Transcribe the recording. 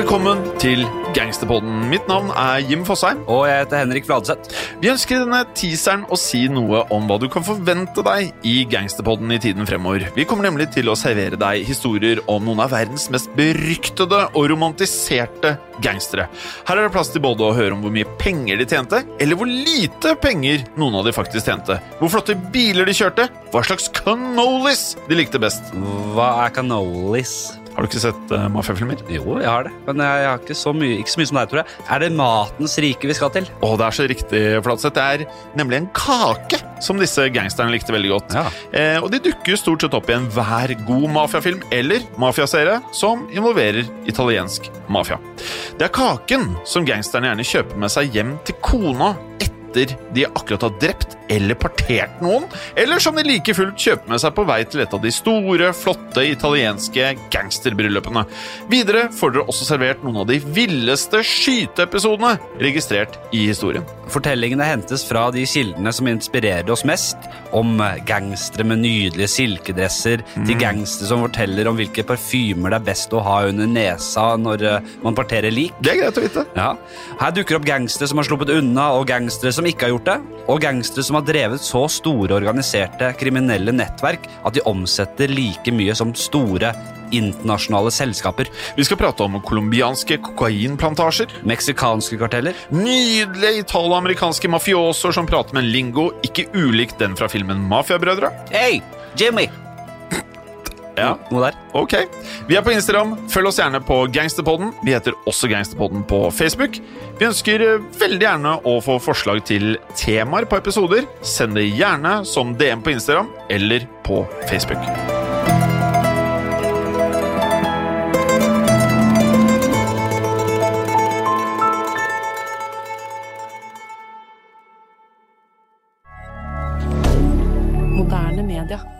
Velkommen til Gangsterpodden. Mitt navn er Jim Fosheim. Og jeg heter Henrik Fladseth. Vi ønsker i denne teaseren å si noe om hva du kan forvente deg i Gangsterpodden i tiden fremover. Vi kommer nemlig til å servere deg historier om noen av verdens mest beryktede og romantiserte gangstere. Her er det plass til både å høre om hvor mye penger de tjente, eller hvor lite penger noen av de faktisk tjente. Hvor flotte biler de kjørte, hva slags cannolis de likte best. Hva er cannolis? Har du ikke sett uh, mafiafilmer? Jo, jeg har det. Men jeg har ikke så mye, ikke så mye som deg, tror jeg. Er det matens rike vi skal til? Å, det er så riktig, Flatseth. Det er nemlig en kake som disse gangsterne likte veldig godt. Ja. Eh, og de dukker jo stort sett opp i enhver god mafiafilm eller mafiaserie som involverer italiensk mafia. Det er kaken som gangsterne gjerne kjøper med seg hjem til kona etter de akkurat har drept eller partert noen, eller som de like fullt kjøper med seg på vei til et av de store, flotte italienske gangsterbryllupene. Videre får dere også servert noen av de villeste skyteepisodene registrert i historien. Fortellingene hentes fra de kildene som inspirerer oss mest, om gangstere med nydelige silkedresser, til gangstere som forteller om hvilke parfymer det er best å ha under nesa når eh, man parterer lik. Det er greit å vite. Ja. Her dukker opp gangstere som har sluppet unna, og gangstere som ikke har gjort det. Og gangstere som har drevet så store organiserte kriminelle nettverk at de omsetter like mye som store internasjonale selskaper. Vi skal prate om colombianske kokainplantasjer, Meksikanske karteller. nydelige italo-amerikanske mafiosoer som prater med en lingo ikke ulikt den fra filmen Mafiabrødre. Hey, Jimmy! Ja. Noe der. Ok. Vi er på Instagram. Følg oss gjerne på Gangsterpodden. Vi heter også Gangsterpodden på Facebook. Vi ønsker eh, veldig gjerne å få forslag til temaer på episoder. Send det gjerne som DM på Instagram eller på Facebook. Media.